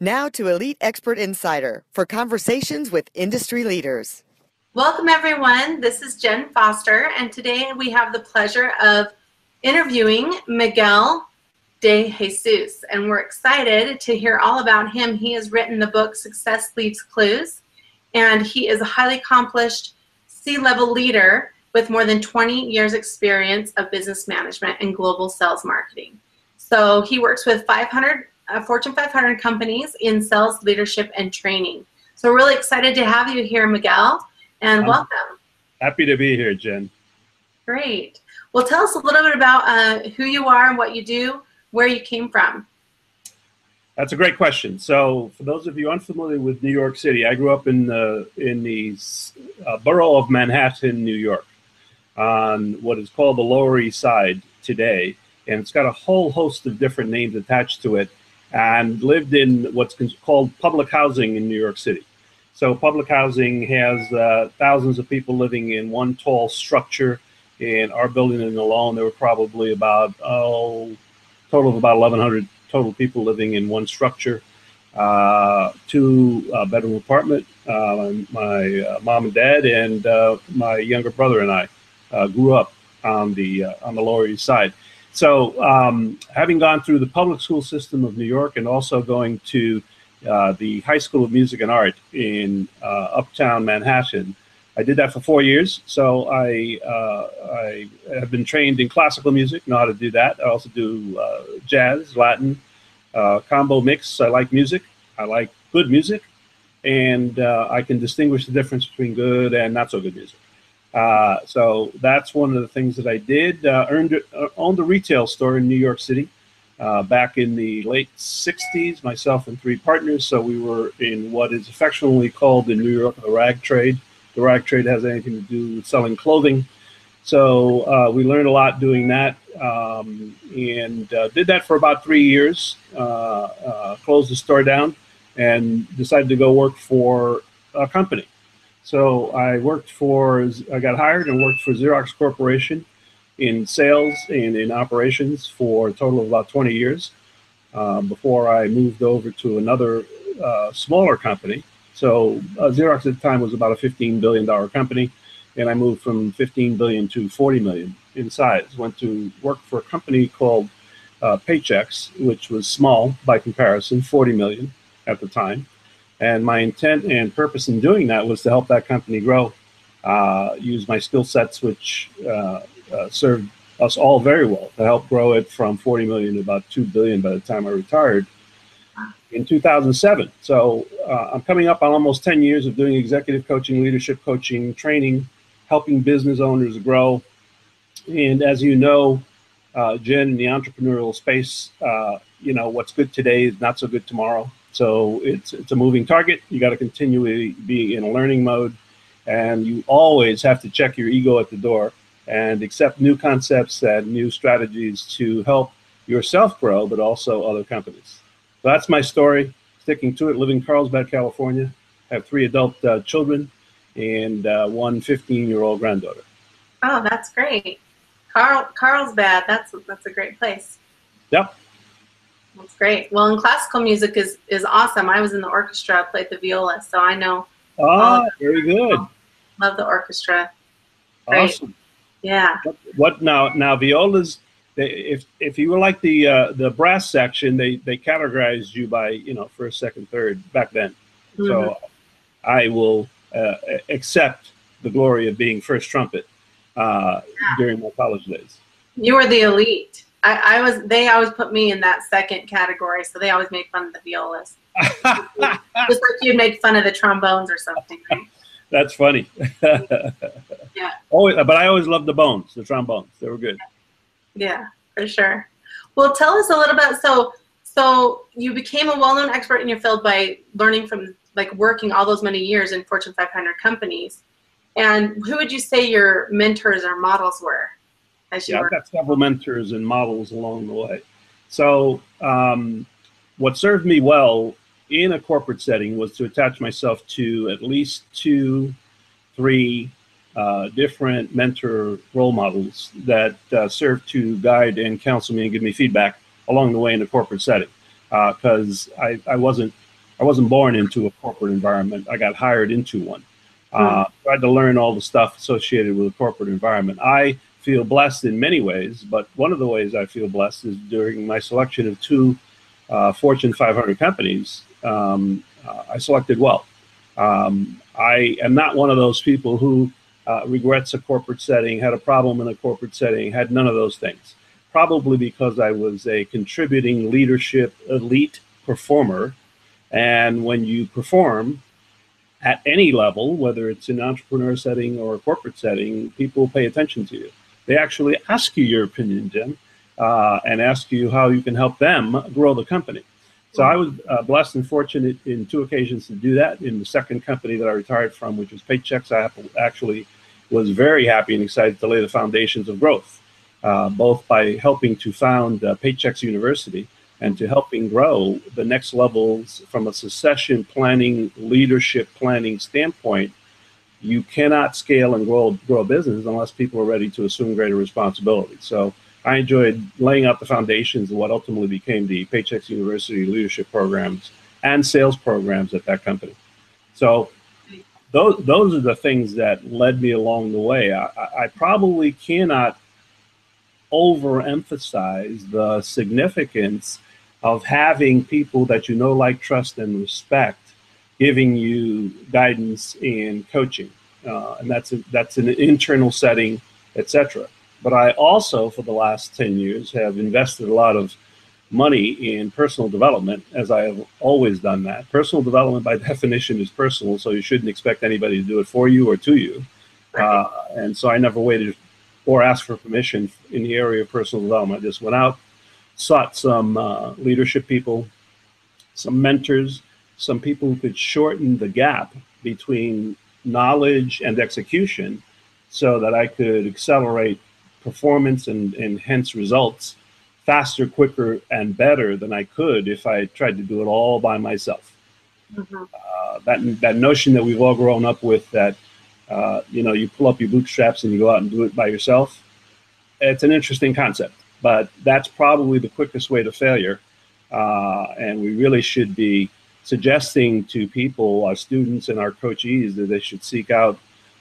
Now to Elite Expert Insider for conversations with industry leaders. Welcome, everyone. This is Jen Foster, and today we have the pleasure of interviewing Miguel de Jesus, and we're excited to hear all about him. He has written the book Success Leaves Clues, and he is a highly accomplished C level leader with more than 20 years' experience of business management and global sales marketing. So he works with 500 uh, Fortune 500 companies in sales, leadership, and training. So we're really excited to have you here, Miguel, and I'm welcome. Happy to be here, Jen. Great. Well, tell us a little bit about uh, who you are and what you do, where you came from. That's a great question. So, for those of you unfamiliar with New York City, I grew up in the in the uh, borough of Manhattan, New York, on what is called the Lower East Side today, and it's got a whole host of different names attached to it and lived in what's called public housing in New York City. So public housing has uh, thousands of people living in one tall structure. In our building alone, there were probably about oh, total of about 1,100 total people living in one structure. Uh, two uh, bedroom apartment. Uh, my uh, mom and dad and uh, my younger brother and I grew up on the on the Lower East Side. So, um, having gone through the public school system of New York and also going to uh, the High School of Music and Art in uh, Uptown Manhattan, I did that for four years. So I uh, I have been trained in classical music, know how to do that. I also do uh, jazz, Latin, uh, combo mix. I like music. I like good music, and uh, I can distinguish the difference between good and not so good music. Uh, so that's one of the things that I did. Uh, earned uh, owned a retail store in New York City uh, back in the late '60s. Myself and three partners. So we were in what is affectionately called in New York rag trade. The rag trade has anything to do with selling clothing. So uh, we learned a lot doing that, um, and uh, did that for about three years. closed the store down, and decided to go work for a company. So I worked for, I got hired and worked for Xerox Corporation in sales and in operations for a total of about 20 years uh, before I moved over to another uh, smaller company. So uh, Xerox at the time was about a $15 billion company, and I moved from 15 billion to 40 million in size. Went to work for a company called uh, Paychex, which was small by comparison, 40 million at the time. And my intent and purpose in doing that was to help that company grow, uh, use my skill sets, which uh, uh, served us all very well to help grow it from 40 million to about 2 billion by the time I retired in 2007. So uh, I'm coming up on almost 10 years of doing executive coaching, leadership coaching, training, helping business owners grow. And as you know, uh, Jen, in the entrepreneurial space, uh, you know, what's good today is not so good tomorrow. So it's it's a moving target. You got to continually be in a learning mode, and you always have to check your ego at the door and accept new concepts and new strategies to help yourself grow, but also other companies. So that's my story. Sticking to it. Living in Carlsbad, California. Have three adult uh, children and uh, one 15-year-old granddaughter. Oh, that's great. Carl Carlsbad. That's that's a great place. Yep. That's great. Well, and classical music is is awesome. I was in the orchestra, I played the viola, so I know. Oh, very good. Love the orchestra. Great. Awesome. Yeah. What, what, now? Now violas. They, if if you were like the uh, the brass section, they they categorized you by you know first, second, third back then. Mm-hmm. So I will uh, accept the glory of being first trumpet uh, yeah. during my college days. You were the elite. I, I, was they always put me in that second category, so they always made fun of the violas. Just like you'd make fun of the trombones or something, right? That's funny. yeah. Always, but I always loved the bones, the trombones. They were good. Yeah, for sure. Well, tell us a little bit. So, so you became a well-known expert in your field by learning from like working all those many years in Fortune 500 companies. And who would you say your mentors or models were? As you yeah, I've got several mentors and models along the way. So, um, what served me well in a corporate setting was to attach myself to at least two, three uh, different mentor role models that uh, serve to guide and counsel me and give me feedback along the way in a corporate setting. Because uh, I, I wasn't I wasn't born into a corporate environment. I got hired into one. Uh, mm. Tried to learn all the stuff associated with a corporate environment. I feel blessed in many ways, but one of the ways I feel blessed is during my selection of two uh, Fortune 500 companies. Um, uh, I selected well. Um, I am not one of those people who uh, regrets a corporate setting, had a problem in a corporate setting, had none of those things. Probably because I was a contributing leadership elite performer. And when you perform at any level, whether it's an entrepreneur setting or a corporate setting, people pay attention to you. They actually ask you your opinion, Jen, uh, and ask you how you can help them grow the company. So I was uh, blessed and fortunate in two occasions to do that. In the second company that I retired from, which was Paychex, I actually was very happy and excited to lay the foundations of growth, uh, both by helping to found uh, Paychex University and to helping grow the next levels from a succession planning, leadership planning standpoint. You cannot scale and grow, grow a business unless people are ready to assume greater responsibility. So I enjoyed laying out the foundations of what ultimately became the Paychex University leadership programs and sales programs at that company. So those those are the things that led me along the way. I, I probably cannot overemphasize the significance of having people that you know, like, trust, and respect giving you guidance and coaching, uh, and that's a, that's an internal setting, etc. But I also, for the last 10 years, have invested a lot of money in personal development, as I have always done that. Personal development, by definition, is personal, so you shouldn't expect anybody to do it for you or to you. Uh, and so I never waited or asked for permission in the area of personal development. I just went out, sought some uh, leadership people, some mentors, some people who could shorten the gap between knowledge and execution so that I could accelerate performance and, and hence results faster, quicker, and better than I could if I tried to do it all by myself. Mm-hmm. Uh, that that notion that we've all grown up with that uh, you know you pull up your bootstraps and you go out and do it by yourself. It's an interesting concept, but that's probably the quickest way to failure. Uh, and we really should be suggesting to people, our students and our coachees, that they should seek out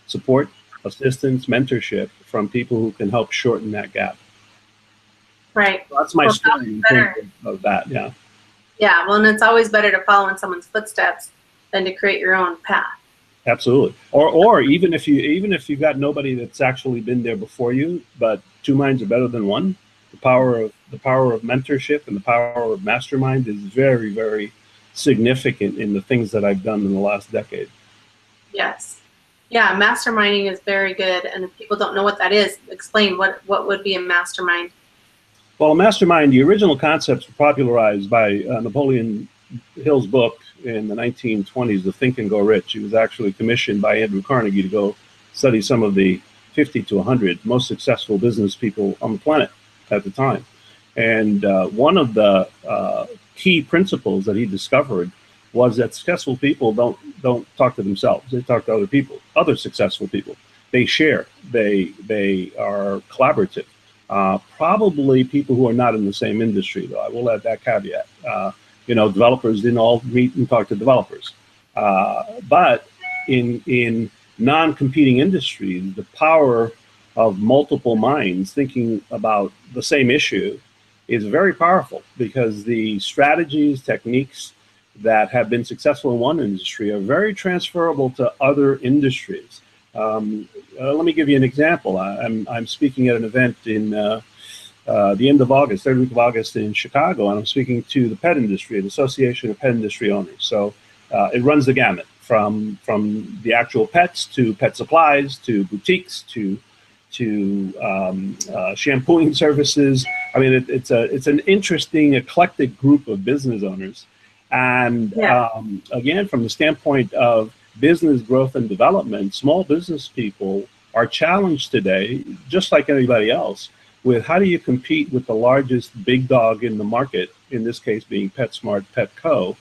support assistance, mentorship from people who can help shorten that gap. Right. So that's my well, story of that. Yeah. Yeah. Well, and it's always better to follow in someone's footsteps than to create your own path. Absolutely. Or, or even if you even if you've got nobody that's actually been there before you, but two minds are better than one. The power of the power of mentorship and the power of mastermind is very, very significant in the things that I've done in the last decade. Yes. Yeah, masterminding is very good. And if people don't know what that is, explain what, what would be a mastermind. Well, a mastermind, the original concepts were popularized by uh, Napoleon Hill's book in the 1920s, The Think and Grow Rich. He was actually commissioned by Andrew Carnegie to go study some of the 50 to 100 most successful business people on the planet at the time. And uh, one of the uh, key principles that he discovered was that successful people don't don't talk to themselves; they talk to other people, other successful people. They share. They they are collaborative. Uh, probably people who are not in the same industry, though. I will add that caveat. Uh, you know, developers didn't all meet and talk to developers, uh, but in in non-competing industries, the power of multiple minds thinking about the same issue is very powerful because the strategies, techniques, that have been successful in one industry are very transferable to other industries. Um, uh, let me give you an example. I, am I'm, I'm speaking at an event in uh, uh, the end of August, third week of August in Chicago, and I'm speaking to the pet industry, the Association of Pet Industry Owners. So uh, it runs the gamut from from the actual pets to pet supplies to boutiques to to um, uh, shampooing services. I mean, it, it's a it's an interesting eclectic group of business owners And Yeah. um, again, from the standpoint of business growth and development, small business people are challenged today, just like anybody else, with how do you compete with the largest big dog in the market, in this case being PetSmart Petco.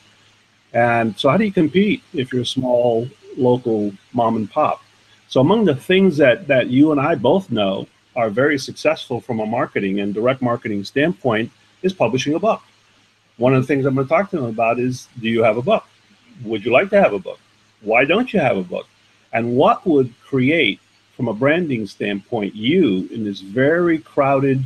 And so, how do you compete if you're a small local mom and pop? So, among the things that, that you and I both know are very successful from a marketing and direct marketing standpoint is publishing a book. One of the things I'm going to talk to them about is do you have a book? Would you like to have a book? Why don't you have a book? And what would create, from a branding standpoint, you in this very crowded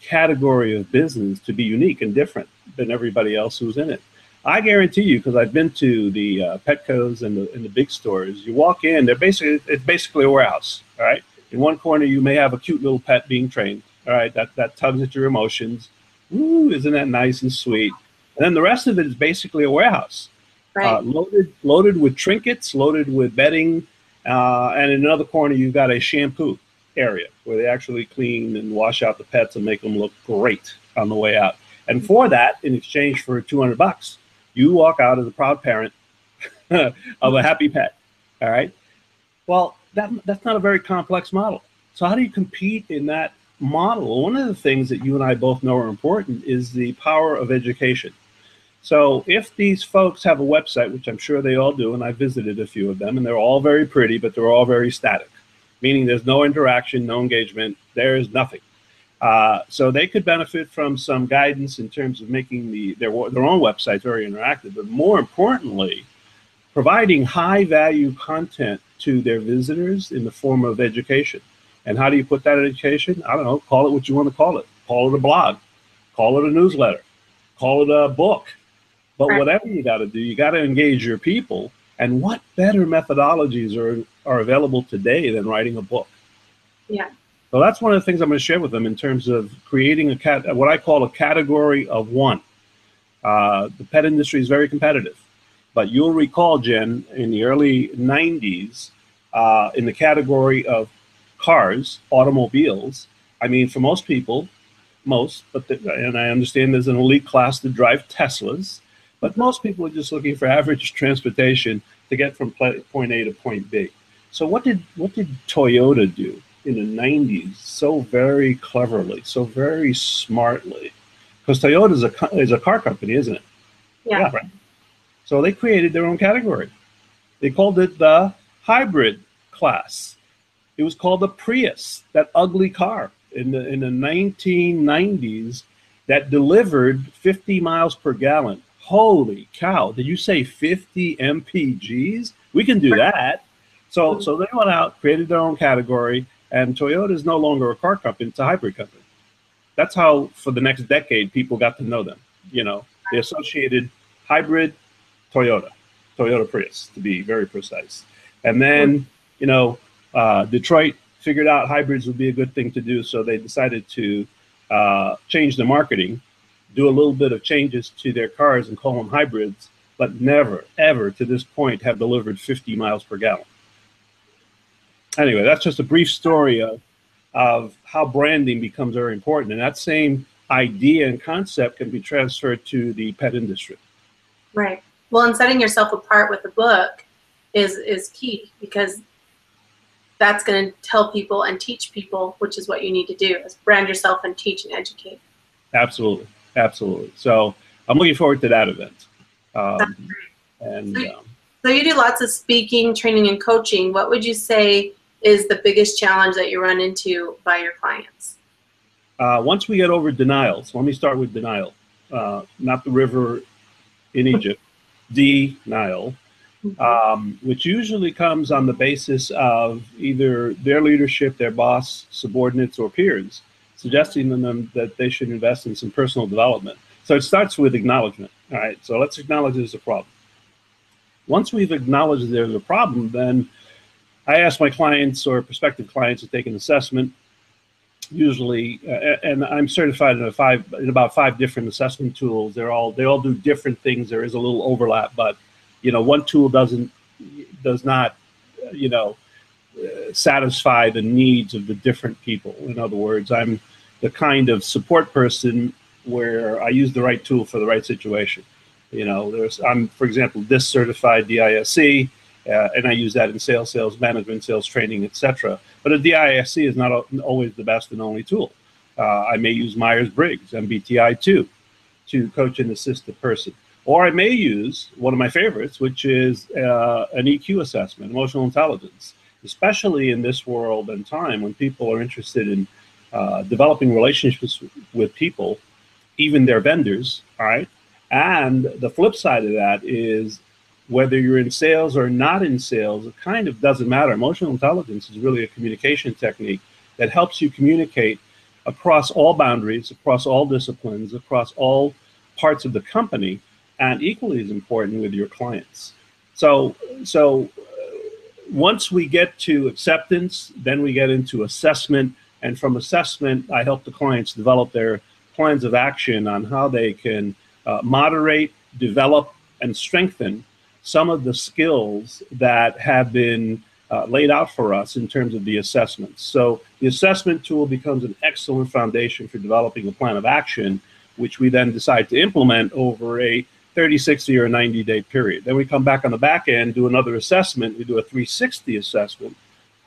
category of business to be unique and different than everybody else who's in it? I guarantee you, because I've been to the uh, Petco's and the, and the big stores, you walk in, they're basically, it's basically a warehouse, all right? In one corner, you may have a cute little pet being trained, all right? That, that tugs at your emotions. Ooh, isn't that nice and sweet? And then the rest of it is basically a warehouse Right. uh, loaded loaded with trinkets, loaded with bedding, uh, and in another corner you've got a shampoo area where they actually clean and wash out the pets and make them look great on the way out. And for that, in exchange for 200 bucks, you walk out as a proud parent of a happy pet. All right. Well, that that's not a very complex model. So how do you compete in that model? One of the things that you and I both know are important is the power of education. So if these folks have a website, which I'm sure they all do, and I visited a few of them, and they're all very pretty, but they're all very static, meaning there's no interaction, no engagement, there is nothing. Uh, so they could benefit from some guidance in terms of making the their their own websites very interactive, but more importantly, providing high value content to their visitors in the form of education. And how do you put that education? I don't know. Call it what you want to call it. Call it a blog. Call it a newsletter. Call it a book. But Right. whatever you got to do, you got to engage your people. And what better methodologies are are available today than writing a book? Yeah. So that's one of the things I'm going to share with them in terms of creating a cat, what I call a category of one. Uh, the pet industry is very competitive, but you'll recall, Jen, in the early 90s, uh, in the category of cars, automobiles. I mean, for most people, most, but the, and I understand there's an elite class that drive Teslas, but most people are just looking for average transportation to get from point A to point B. So what did what did Toyota do in the 90s so very cleverly, so very smartly? Because Toyota is a is a car company, isn't it? Yeah. right. So they created their own category. They called it the hybrid class. It was called the Prius, that ugly car in the in the 1990s that delivered 50 miles per gallon. Holy cow! Did you say 50 mpgs? We can do that. So mm-hmm. so they went out, created their own category, and Toyota is no longer a car company; it's a hybrid company. That's how, for the next decade, people got to know them. You know, they associated hybrid Toyota, Toyota Prius, to be very precise. And then, you know, uh, Detroit figured out hybrids would be a good thing to do, so they decided to uh, change the marketing, do a little bit of changes to their cars and call them hybrids, but never, ever to this point have delivered 50 miles per gallon. Anyway, that's just a brief story of, of how branding becomes very important. And that same idea and concept can be transferred to the pet industry. Right. Well, and setting yourself apart with a book is is key because that's going to tell people and teach people, which is what you need to do, is brand yourself and teach and educate. Absolutely, absolutely. So I'm looking forward to that event. Um, and um, So you do lots of speaking, training, and coaching. What would you say is the biggest challenge that you run into by your clients? uh, once we get over denial, so let me start with denial, uh, not the river in Egypt, denial, um, which usually comes on the basis of either their leadership, their boss, subordinates, or peers, suggesting to them that they should invest in some personal development. So it starts with acknowledgement. All right, so let's acknowledge there's a problem. Once we've acknowledged there's a problem, then I ask my clients or prospective clients to take an assessment. Usually, uh, and I'm certified in five in about five different assessment tools. They're all they all do different things. There is a little overlap, but you know, one tool doesn't does not, uh, you know, uh, satisfy the needs of the different people. In other words, I'm the kind of support person where I use the right tool for the right situation. You know, there's I'm for example DISC certified DISC, uh, and I use that in sales, sales management, sales training, etc. But a DISC is not always the best and only tool. Uh, I may use Myers Briggs MBTI too to coach and assist the person. Or I may use one of my favorites, which is uh, an EQ assessment, emotional intelligence, especially in this world and time when people are interested in uh, developing relationships with people, even their vendors. All right. And the flip side of that is whether you're in sales or not in sales, it kind of doesn't matter. Emotional intelligence is really a communication technique that helps you communicate across all boundaries, across all disciplines, across all parts of the company and equally as important with your clients. So, so uh, once we get to acceptance, then we get into assessment, and from assessment, I help the clients develop their plans of action on how they can uh, moderate, develop, and strengthen some of the skills that have been uh, laid out for us in terms of the assessments. So the assessment tool becomes an excellent foundation for developing a plan of action, which we then decide to implement over a 30, 60, or 90 day period. Then we come back on the back end, do another assessment. We do a 360 assessment,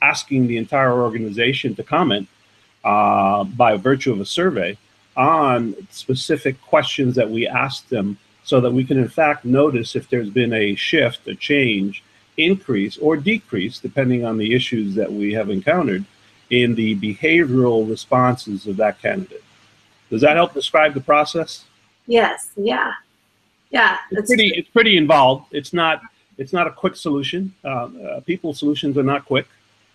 asking the entire organization to comment uh, by virtue of a survey on specific questions that we ask them so that we can, in fact, notice if there's been a shift, a change, increase, or decrease, depending on the issues that we have encountered in the behavioral responses of that candidate. Does that help describe the process? Yes, yeah. Yeah, it's pretty. It's pretty involved. It's not. It's not a quick solution. Uh, uh, people solutions are not quick,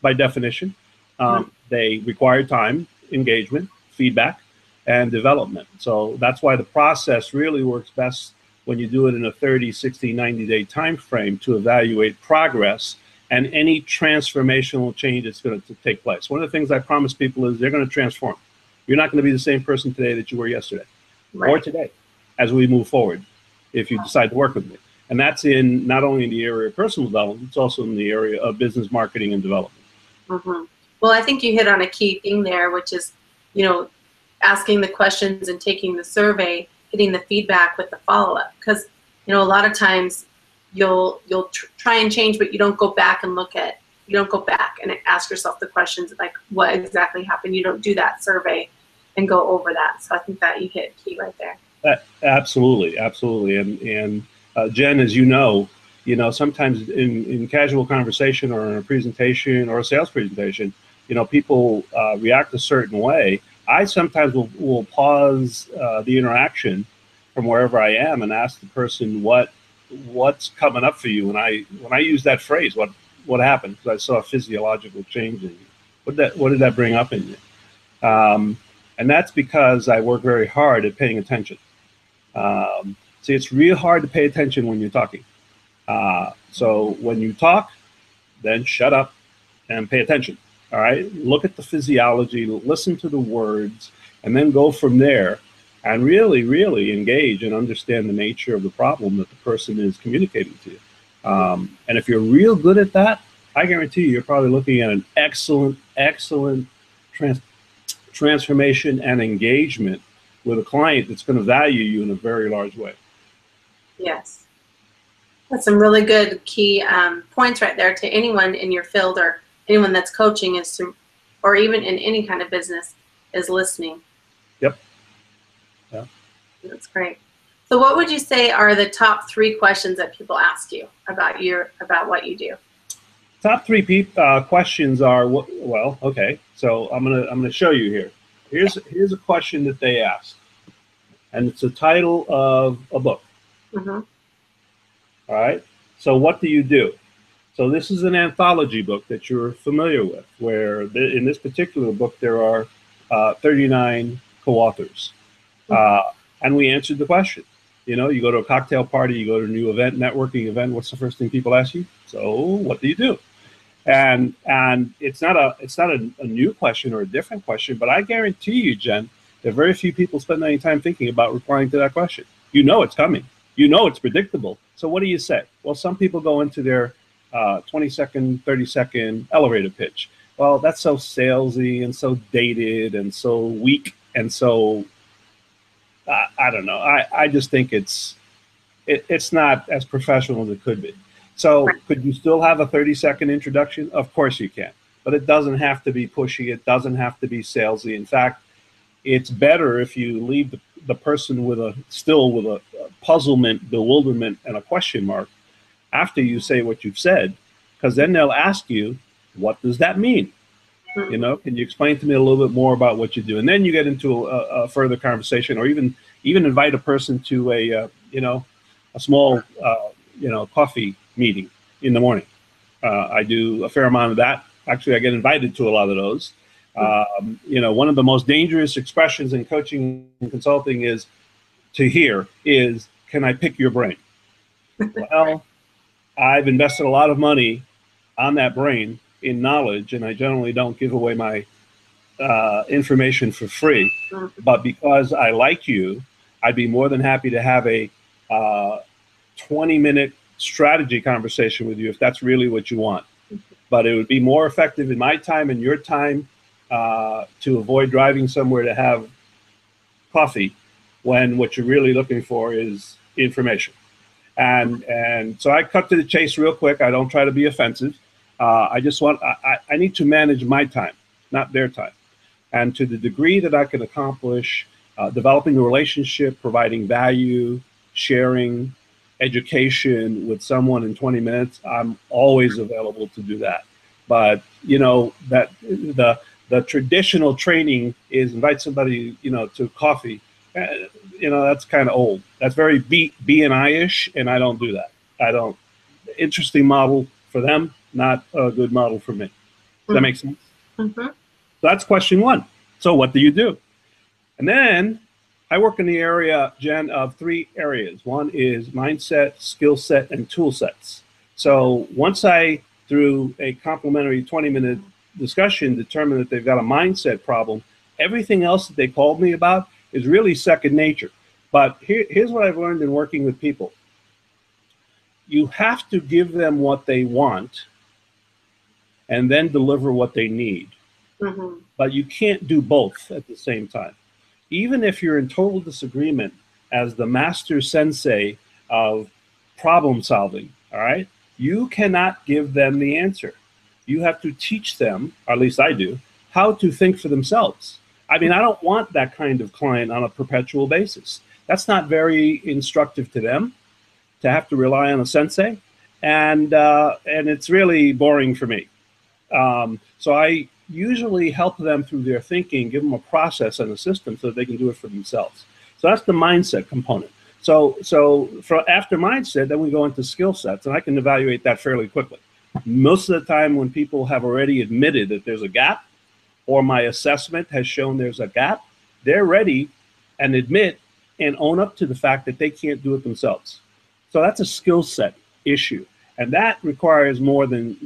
by definition. Um. They require time, engagement, feedback, and development. So that's why the process really works best when you do it in a 30, 60, 90 day time frame to evaluate progress and any transformational change that's going to take place. One of the things I promise people is they're going to transform. You're not going to be the same person today that you were yesterday right. or today as we move forward if you decide to work with me. And that's in not only in the area of personal development, it's also in the area of business marketing and development. Mm-hmm. Well, I think you hit on a key thing there, which is, you know, asking the questions and taking the survey, getting the feedback with the follow up. Because, you know, a lot of times you'll you'll tr- try and change, but you don't go back and look at you don't go back and ask yourself the questions like what exactly happened. You don't do that survey and go over that. So I think that you hit key right there. Uh, absolutely, absolutely, and and uh, Jen, as you know, you know sometimes in in casual conversation or in a presentation or a sales presentation, you know people uh, react a certain way. I sometimes will, will pause uh, the interaction from wherever I am and ask the person what what's coming up for you. And I when I use that phrase, what what happened? Because I saw a physiological change in you. What that what did that bring up in you? Um, and that's because I work very hard at paying attention. Um, see, it's real hard to pay attention when you're talking. Uh, so when you talk, then shut up and pay attention. All right. Look at the physiology, listen to the words, and then go from there and really, really engage and understand the nature of the problem that the person is communicating to you. Um, and if you're real good at that, I guarantee you, you're probably looking at an excellent, excellent trans- transformation and engagement with a client that's going to value you in a very large way. Yes. That's some really good key um, points right there to anyone in your field or anyone that's coaching is to, or even in any kind of business, is listening. Yep. Yeah. That's great. So, what would you say are the top three questions that people ask you about your about what you do? Top three uh, questions are well, okay. So I'm gonna I'm gonna show you here. Here's here's a question that they ask, and it's the title of a book. Mm-hmm. All right. So what do you do? So this is an anthology book that you're familiar with, where in this particular book there are uh, 39 co-authors, mm-hmm. uh, and we answered the question. You know, you go to a cocktail party, you go to a new event, networking event. What's the first thing people ask you? So, what do you do? And and it's not a it's not a, a new question or a different question, but I guarantee you, Jen, that very few people spend any time thinking about replying to that question. You know it's coming. You know it's predictable. So what do you say? Well, some people go into their uh, 20 second, 30 second elevator pitch. Well, that's so salesy and so dated and so weak and so uh, I don't know. I, I just think it's it, it's not as professional as it could be. So, could you still have a 30 second introduction? Of course you can, but it doesn't have to be pushy. It doesn't have to be salesy. In fact, it's better if you leave the, the person with a still with a, a puzzlement, bewilderment, and a question mark after you say what you've said, because then they'll ask you, "What does that mean?" You know, can you explain to me a little bit more about what you do? And then you get into a, a further conversation, or even even invite a person to a uh, you know a small uh, you know coffee meeting in the morning. Uh, I do a fair amount of that. Actually, I get invited to a lot of those. Um, you know, one of the most dangerous expressions in coaching and consulting is to hear is, "Can I pick your brain?" well, I've invested a lot of money on that brain in knowledge, and I generally don't give away my uh, information for free. But because I like you, I'd be more than happy to have a uh, 20 minute strategy conversation with you if that's really what you want. But it would be more effective in my time and your time uh, to avoid driving somewhere to have coffee when what you're really looking for is information. And and so I cut to the chase real quick. I don't try to be offensive. Uh, I just want I, I need to manage my time, not their time. And to the degree that I can accomplish uh, developing a relationship, providing value, sharing, education with someone in 20 minutes, I'm always available to do that. But you know that the the traditional training is invite somebody you know to coffee. You know that's kind of old. That's very B B and I ish, and I don't do that. I don't. Interesting model for them, not a good model for me. Does mm-hmm. that make sense? Mm-hmm. So that's question one. So what do you do? And then I work in the area, Jen, of three areas. One is mindset, skill set, and tool sets. So once I, through a complimentary 20 minute discussion, determine that they've got a mindset problem, everything else that they called me about is really second nature. But here, here's what I've learned in working with people you have to give them what they want and then deliver what they need. Mm-hmm. But you can't do both at the same time even if you're in total disagreement as the master sensei of problem solving, all right, you cannot give them the answer. You have to teach them, or at least I do, how to think for themselves. I mean, I don't want that kind of client on a perpetual basis. That's not very instructive to them to have to rely on a sensei, and uh, and it's really boring for me. Um, so I usually help them through their thinking, give them a process and a system so that they can do it for themselves. So that's the mindset component. So, so for after mindset, then we go into skill sets, and I can evaluate that fairly quickly. Most of the time, when people have already admitted that there's a gap, or my assessment has shown there's a gap, they're ready and admit and own up to the fact that they can't do it themselves. So that's a skill set issue. And that requires more than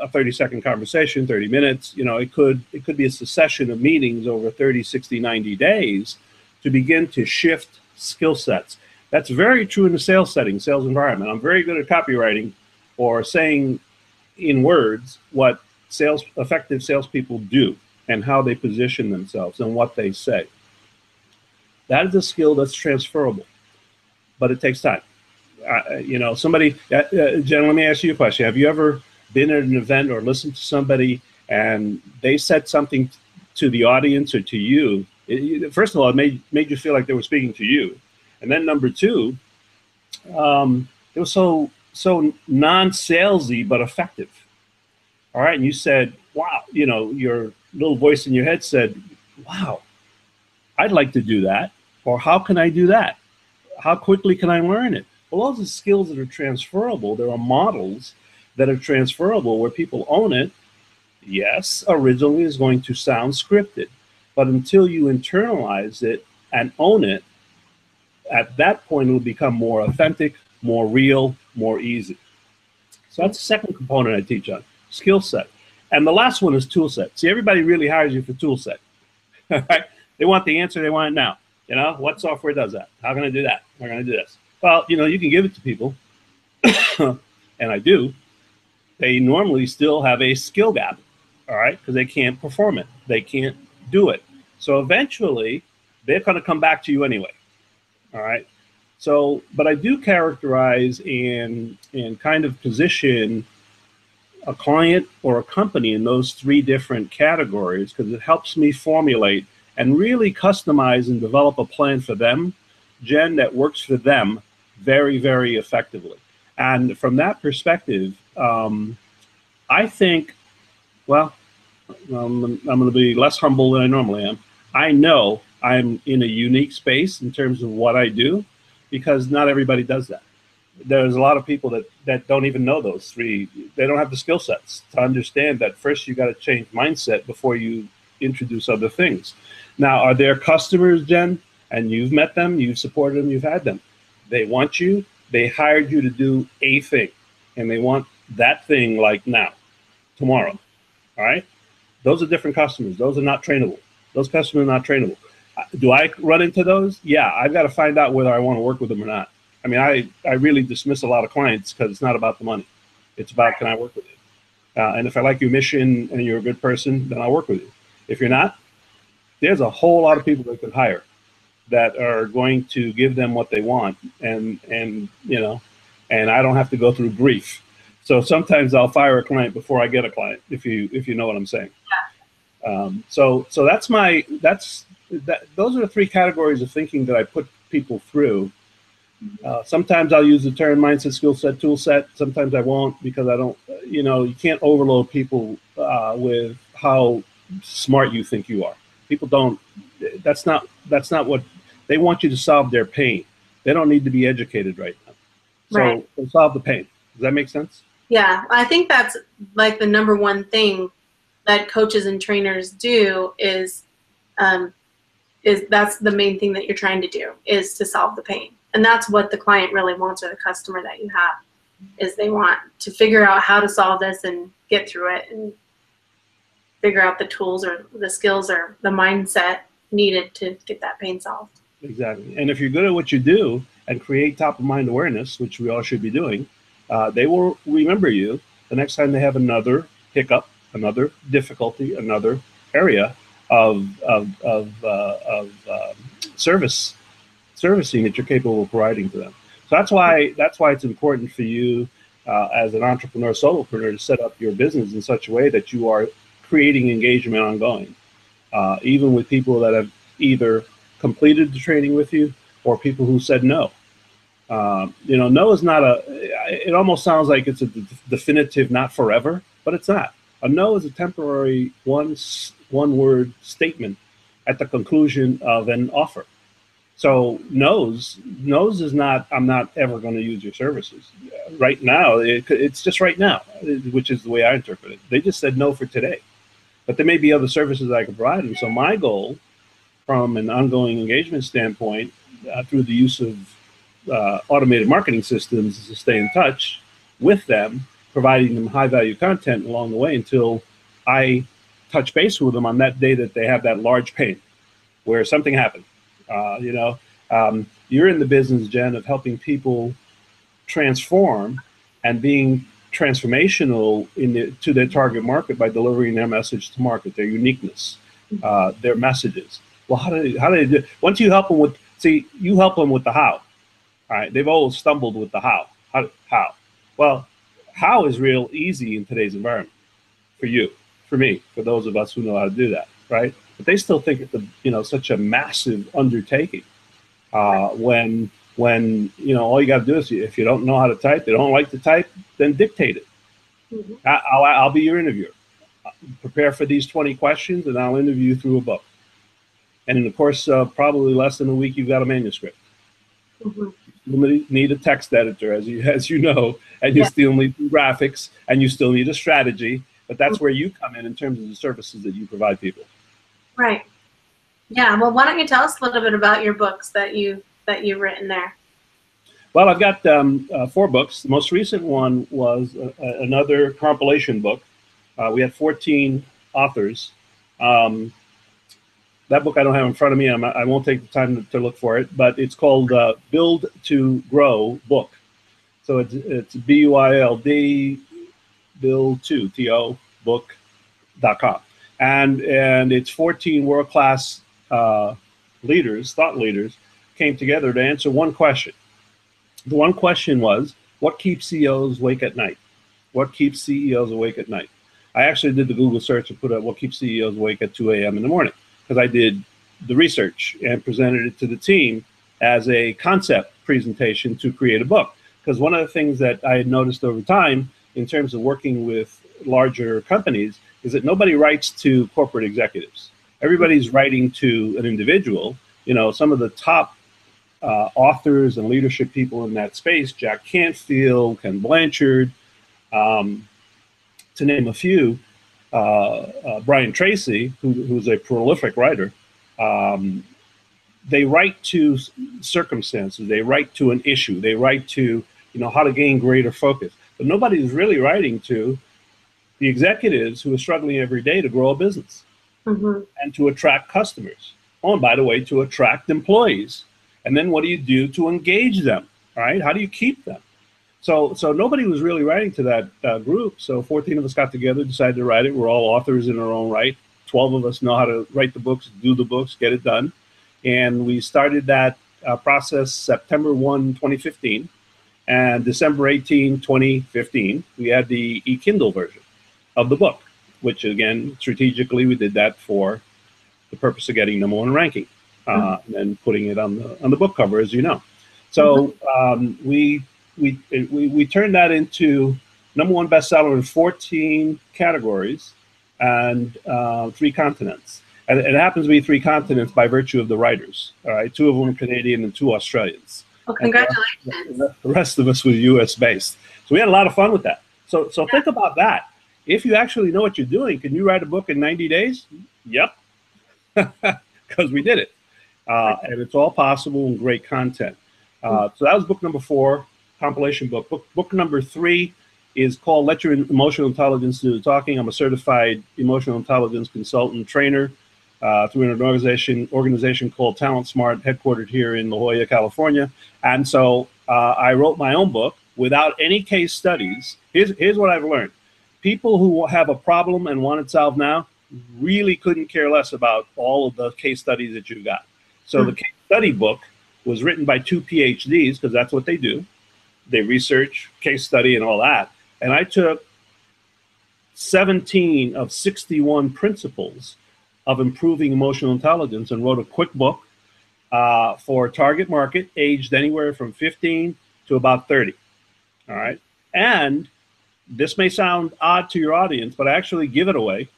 a 30 second conversation 30 minutes. You know it could it could be a succession of meetings over 30 60 90 days to begin to shift skill sets. That's very true in the sales setting sales environment. I'm very good at copywriting or saying in words what sales effective salespeople do and how they position themselves and what they say that is a skill that's transferable but it takes time uh, you know, somebody, uh, uh, Jen, let me ask you a question. Have you ever been at an event or listened to somebody and they said something to the audience or to you? It, first of all, it made, made you feel like they were speaking to you. And then number two, um, it was so, so non-salesy, but effective. All right. And you said, wow, you know, your little voice in your head said, wow, I'd like to do that. Or how can I do that? How quickly can I learn it? Well, all the skills that are transferable. There are models that are transferable where people own it. Yes, originally is going to sound scripted, but until you internalize it and own it, at that point it will become more authentic, more real, more easy. So that's the second component I teach on skill set. And the last one is tool set. See, everybody really hires you for tool set. they want the answer, they want it now. You know, what software does that? How can I do that? How can I do this? Well, you know, you can give it to people, and I do. They normally still have a skill gap, all right, because they can't perform it. They can't do it. So eventually, they're going to come back to you anyway, all right. So, but I do characterize and and kind of position a client or a company in those three different categories because it helps me formulate and really customize and develop a plan for them, Jen, that works for them very, very effectively. And from that perspective, um, I think, well, um, I'm going to be less humble than I normally am. I know I'm in a unique space in terms of what I do because not everybody does that. There's a lot of people that, that don't even know those three. They don't have the skill sets to understand that first you got to change mindset before you introduce other things. Now, are there customers, Jen? And you've met them, you've supported them, you've had them. They want you, they hired you to do a thing, and they want that thing like now, tomorrow. All right? Those are different customers. Those are not trainable. Those customers are not trainable. Do I run into those? Yeah, I've got to find out whether I want to work with them or not. I mean, I, I really dismiss a lot of clients because it's not about the money. It's about can I work with you? Uh, and if I like your mission and you're a good person, then I'll work with you. If you're not, there's a whole lot of people they could hire that are going to give them what they want and and you know and i don't have to go through grief so sometimes i'll fire a client before i get a client if you if you know what i'm saying yeah. um, so so that's my that's that those are the three categories of thinking that i put people through uh, sometimes I'll use the term mindset, skill set, tool set. Sometimes I won't because I don't, you know, you can't overload people uh, with how smart you think you are. People don't. That's not. That's not what they want you to solve their pain. They don't need to be educated right now. So right. solve the pain. Does that make sense? Yeah, I think that's like the number one thing that coaches and trainers do is um, is that's the main thing that you're trying to do is to solve the pain, and that's what the client really wants or the customer that you have is they want to figure out how to solve this and get through it and figure out the tools or the skills or the mindset needed to get that pain solved. Exactly. And if you're good at what you do and create top of mind awareness, which we all should be doing, uh, they will remember you the next time they have another hiccup, another difficulty, another area of, of, of, uh, of uh, service servicing that you're capable of providing to them. So that's why that's why it's important for you uh, as an entrepreneur, solopreneur, to set up your business in such a way that you are creating engagement ongoing, uh, even with people that have either completed the training with you or people who said no. Uh, you know, no is not a, it almost sounds like it's a definitive not forever, but it's not. A no is a temporary one, one word statement at the conclusion of an offer. So no's, no's is not, I'm not ever going to use your services. Right now, it, it's just right now, which is the way I interpret it. They just said no for today. But there may be other services I can provide them. So my goal from an ongoing engagement standpoint uh, through the use of uh, automated marketing systems is to stay in touch with them, providing them high value content along the way until I touch base with them on that day that they have that large pain where something happened. Uh, you know, um, you're in the business, Jen, of helping people transform and being transformational in the, to their target market by delivering their message to market, their uniqueness, uh, their messages. Well, how do they, how do they do? Once you help them with, see, you help them with the how. All right, they've always stumbled with the how. How? How? Well, how is real easy in today's environment for you, for me, for those of us who know how to do that, right? But they still think it's a, you know such a massive undertaking uh, when when you know all you got to do is if you don't know how to type, they don't like to type, then dictate it. Mm-hmm. I, will I'll be your interviewer. Prepare for these 20 questions, and I'll interview you through a book. And in the course of probably less than a week, you've got a manuscript. Mm-hmm. You need a text editor, as you as you know, and you yeah. still need graphics, and you still need a strategy. But that's mm-hmm. where you come in in terms of the services that you provide people. Right. Yeah. Well, why don't you tell us a little bit about your books that you that you've written there? Well, I've got um, uh, four books. The most recent one was uh, another compilation book. Uh, we had 14 authors. Um, that book I don't have in front of me. I'm, I will not take the time to, to, look for it, but it's called uh, Build to Grow Book. So it's, it's B U I L D, Build to, T O, book.com. And, and it's 14 world class uh, leaders, thought leaders, came together to answer one question the one question was, what keeps CEOs awake at night? What keeps CEOs awake at night? I actually did the Google search and put up what keeps CEOs awake at 2 a.m. in the morning because I did the research and presented it to the team as a concept presentation to create a book. Because one of the things that I had noticed over time in terms of working with larger companies is that nobody writes to corporate executives. Everybody's writing to an individual. You know, some of the top uh, authors and leadership people in that space, Jack Canfield, Ken Blanchard, um, to name a few, uh, uh, Brian Tracy, who, who's a prolific writer, um, they write to circumstances, they write to an issue, they write to you know how to gain greater focus. But nobody is really writing to the executives who are struggling every day to grow a business mm-hmm. and to attract customers. Oh, and by the way, to attract employees. And then what do you do to engage them? Right? How do you keep them? So, so nobody was really writing to that uh, group. So 14 of us got together, decided to write it. We're all authors in our own right. 12 of us know how to write the books, do the books, get it done. And we started that uh, process September 1, 2015. And December 18, 2015, we had the e-Kindle version of the book, which again, strategically, we did that for the purpose of getting number one ranking uh, mm-hmm. and putting it on the on the book cover, as you know. So mm-hmm. um, we, we we we turned that into number one bestseller in 14 categories and uh, three continents. And it happens to be three continents by virtue of the writers. All right, two of them Canadian and two Australians. Well, congratulations. The rest of us was U.S. based, so we had a lot of fun with that. So, so yeah. think about that. If you actually know what you're doing, can you write a book in 90 days? Yep, because we did it, uh, and it's all possible and great content. Uh, so that was book number four, compilation book. Book book number three is called Let Your Emotional Intelligence Do the Talking. I'm a certified emotional intelligence consultant trainer uh, through an organization organization called Talent Smart, headquartered here in La Jolla, California. And so uh, I wrote my own book without any case studies. Here's, here's what I've learned people who have a problem and want it solved now really couldn't care less about all of the case studies that you got. So hmm. the case study book was written by two PhDs because that's what they do. They research, case study, and all that. And I took 17 of 61 principles of improving emotional intelligence and wrote a quick book uh, for target market aged anywhere from 15 to about 30. All right. And this may sound odd to your audience, but I actually give it away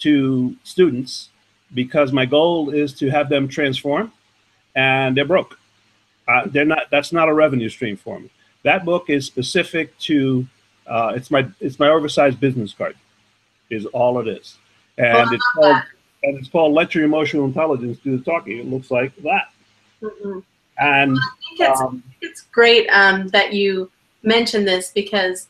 to students because my goal is to have them transform and they're broke. Uh, they're not, that's not a revenue stream for me. That book is specific to, uh, it's my, it's my oversized business card is all it is. And it's called, that and it's called Let Your Emotional Intelligence Do the Talking. It looks like that. Mm-hmm. And well, I think it's, um, it's great um, that you mentioned this because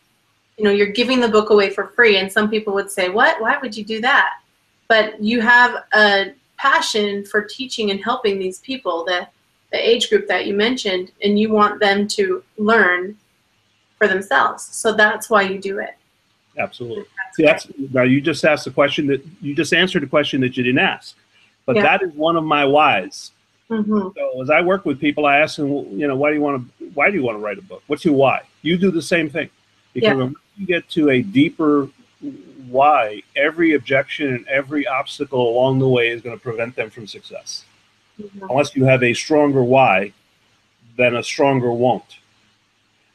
you know you're giving the book away for free, and some people would say, "What? Why would you do that?" But you have a passion for teaching and helping these people, the the age group that you mentioned, and you want them to learn for themselves. So that's why you do it. Absolutely. That's See, that's now you just asked a question that you just answered a question that you didn't ask, but yeah. that is one of my whys. Mm-hmm. So as I work with people, I ask them, you know, why do you want to why do you want to write a book? What's your why? You do the same thing because yeah. when you get to a deeper why, every objection and every obstacle along the way is going to prevent them from success. Mm-hmm. Unless you have a stronger why, than a stronger won't,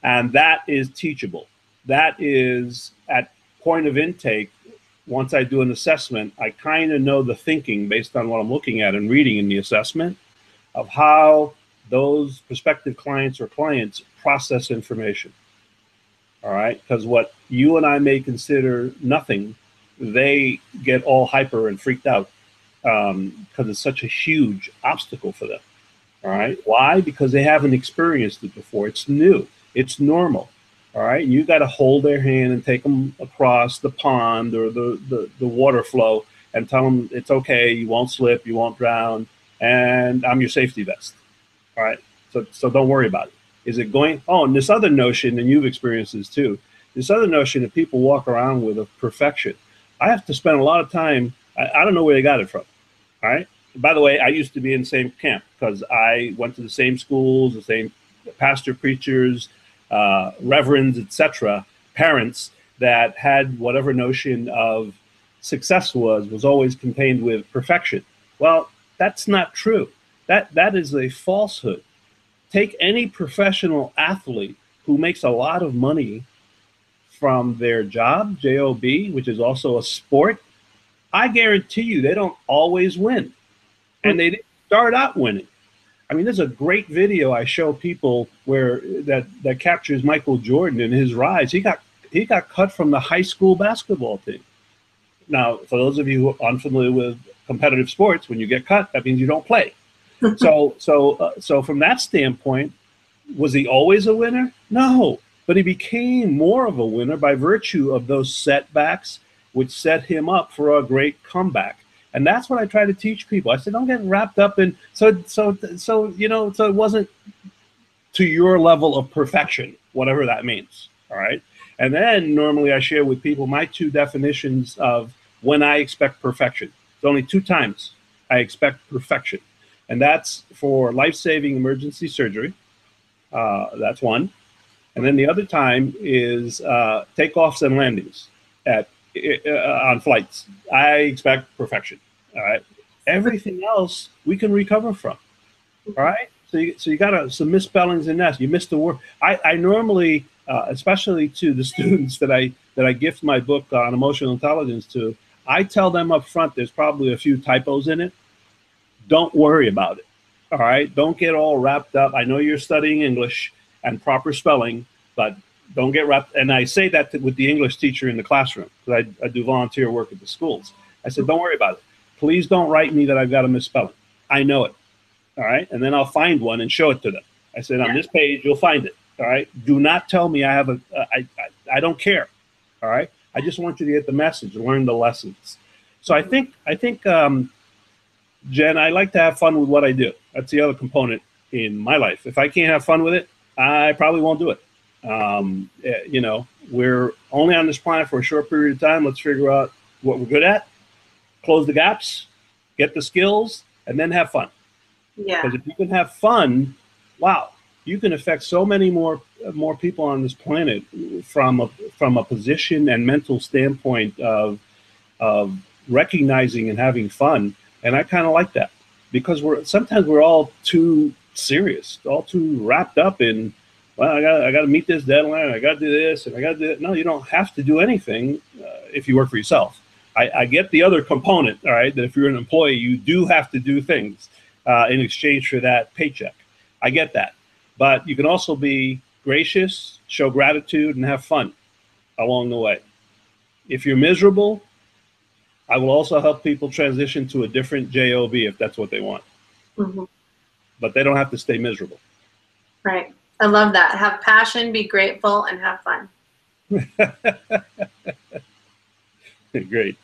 and that is teachable. That is at point of intake, once I do an assessment, I kind of know the thinking based on what I'm looking at and reading in the assessment of how those prospective clients or clients process information. All right. Because what you and I may consider nothing, they get all hyper and freaked out because um, it's such a huge obstacle for them. All right. Why? Because they haven't experienced it before. It's new, it's normal. All right, you got to hold their hand and take them across the pond or the, the, the water flow and tell them it's okay, you won't slip, you won't drown, and I'm your safety vest. All right, so, so don't worry about it. Is it going? Oh, and this other notion, and you've experienced this too, this other notion that people walk around with of perfection. I have to spend a lot of time, I, I don't know where they got it from. All right, by the way, I used to be in the same camp because I went to the same schools, the same pastor, preachers, uh, reverends, etc., parents that had whatever notion of success was was always contained with perfection. Well, that's not true. That that is a falsehood. Take any professional athlete who makes a lot of money from their job, job, which is also a sport. I guarantee you they don't always win, and they didn't start out winning. I mean, there's a great video I show people where that that captures Michael Jordan and his rise. He got he got cut from the high school basketball team. Now, for those of you who are unfamiliar with competitive sports, when you get cut, that means you don't play. so, so, uh, so from that standpoint, was he always a winner? No, but he became more of a winner by virtue of those setbacks, which set him up for a great comeback. And that's what I try to teach people. I said, don't get wrapped up in so so so you know so it wasn't to your level of perfection, whatever that means. All right. And then normally I share with people my two definitions of when I expect perfection. It's only two times I expect perfection. And that's for life saving emergency surgery. Uh, that's one. And then the other time is uh, takeoffs and landings at on flights. I expect perfection. All right. Everything else we can recover from. All right. So you, so you got some misspellings in that. You missed the word. I, I normally uh, especially to the students that I that I gift my book on emotional intelligence to, I tell them up front there's probably a few typos in it. Don't worry about it. All right, don't get all wrapped up. I know you're studying English and proper spelling, but don't get wrapped. And I say that to, with the English teacher in the classroom because I, I do volunteer work at the schools. I said, don't worry about it. Please don't write me that I've got a misspelling. I know it. All right, and then I'll find one and show it to them. I said, on this page, you'll find it. All right. Do not tell me I have a. I, I, I don't care. All right. I just want you to get the message, learn the lessons. So I think I think um, Jen, I like to have fun with what I do. That's the other component in my life. If I can't have fun with it, I probably won't do it. Um, eh, you know, we're only on this planet for a short period of time. Let's figure out what we're good at, close the gaps, get the skills, and then have fun. Yeah. Because if you can have fun, wow, you can affect so many more more people on this planet from a from a position and mental standpoint of of recognizing and having fun and i kind of like that because we're sometimes we're all too serious all too wrapped up in well i got i got to meet this deadline i got to do this and i got to do that no you don't have to do anything uh, if you work for yourself I, I, get the other component all right that if you're an employee you do have to do things uh, in exchange for that paycheck i get that but you can also be gracious, show gratitude, and have fun along the way. If you're miserable, I will also help people transition to a different job if that's what they want. Mm-hmm. But they don't have to stay miserable. Right. I love that. Have passion, be grateful, and have fun. great.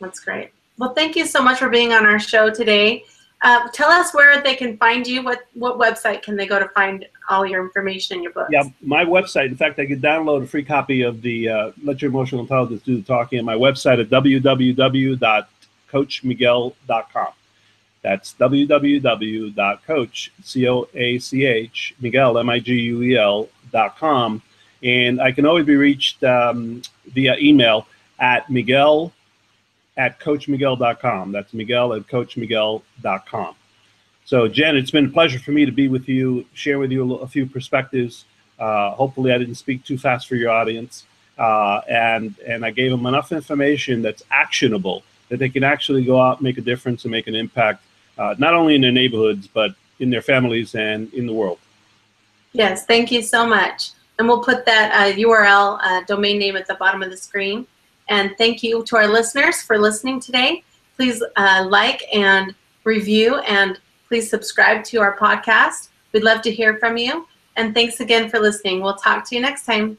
That's great. Well, thank you so much for being on our show today. Uh, tell us where they can find you. What what website can they go to find all your information in your books? Yeah, my website. In fact, I could download a free copy of the uh, Let Your Emotional Intelligence Do the Talking at my website at www.coachmiguel.com. That's www.coach c o a c h Miguel m i g u e l dot com, and I can always be reached um, via email at Miguel at coachmiguel.com. That's Miguel at coachmiguel.com. So, Jen, it's been a pleasure for me to be with you, share with you a, a few perspectives. Uh, hopefully, I didn't speak too fast for your audience, uh, and and I gave them enough information that's actionable that they can actually go out, make a difference, and make an impact, uh, not only in their neighborhoods but in their families and in the world. Yes, thank you so much. And we'll put that URL uh, domain name at the bottom of the screen. And thank you to our listeners for listening today. Please uh, like and review and please subscribe to our podcast. We'd love to hear from you. And thanks again for listening. We'll talk to you next time.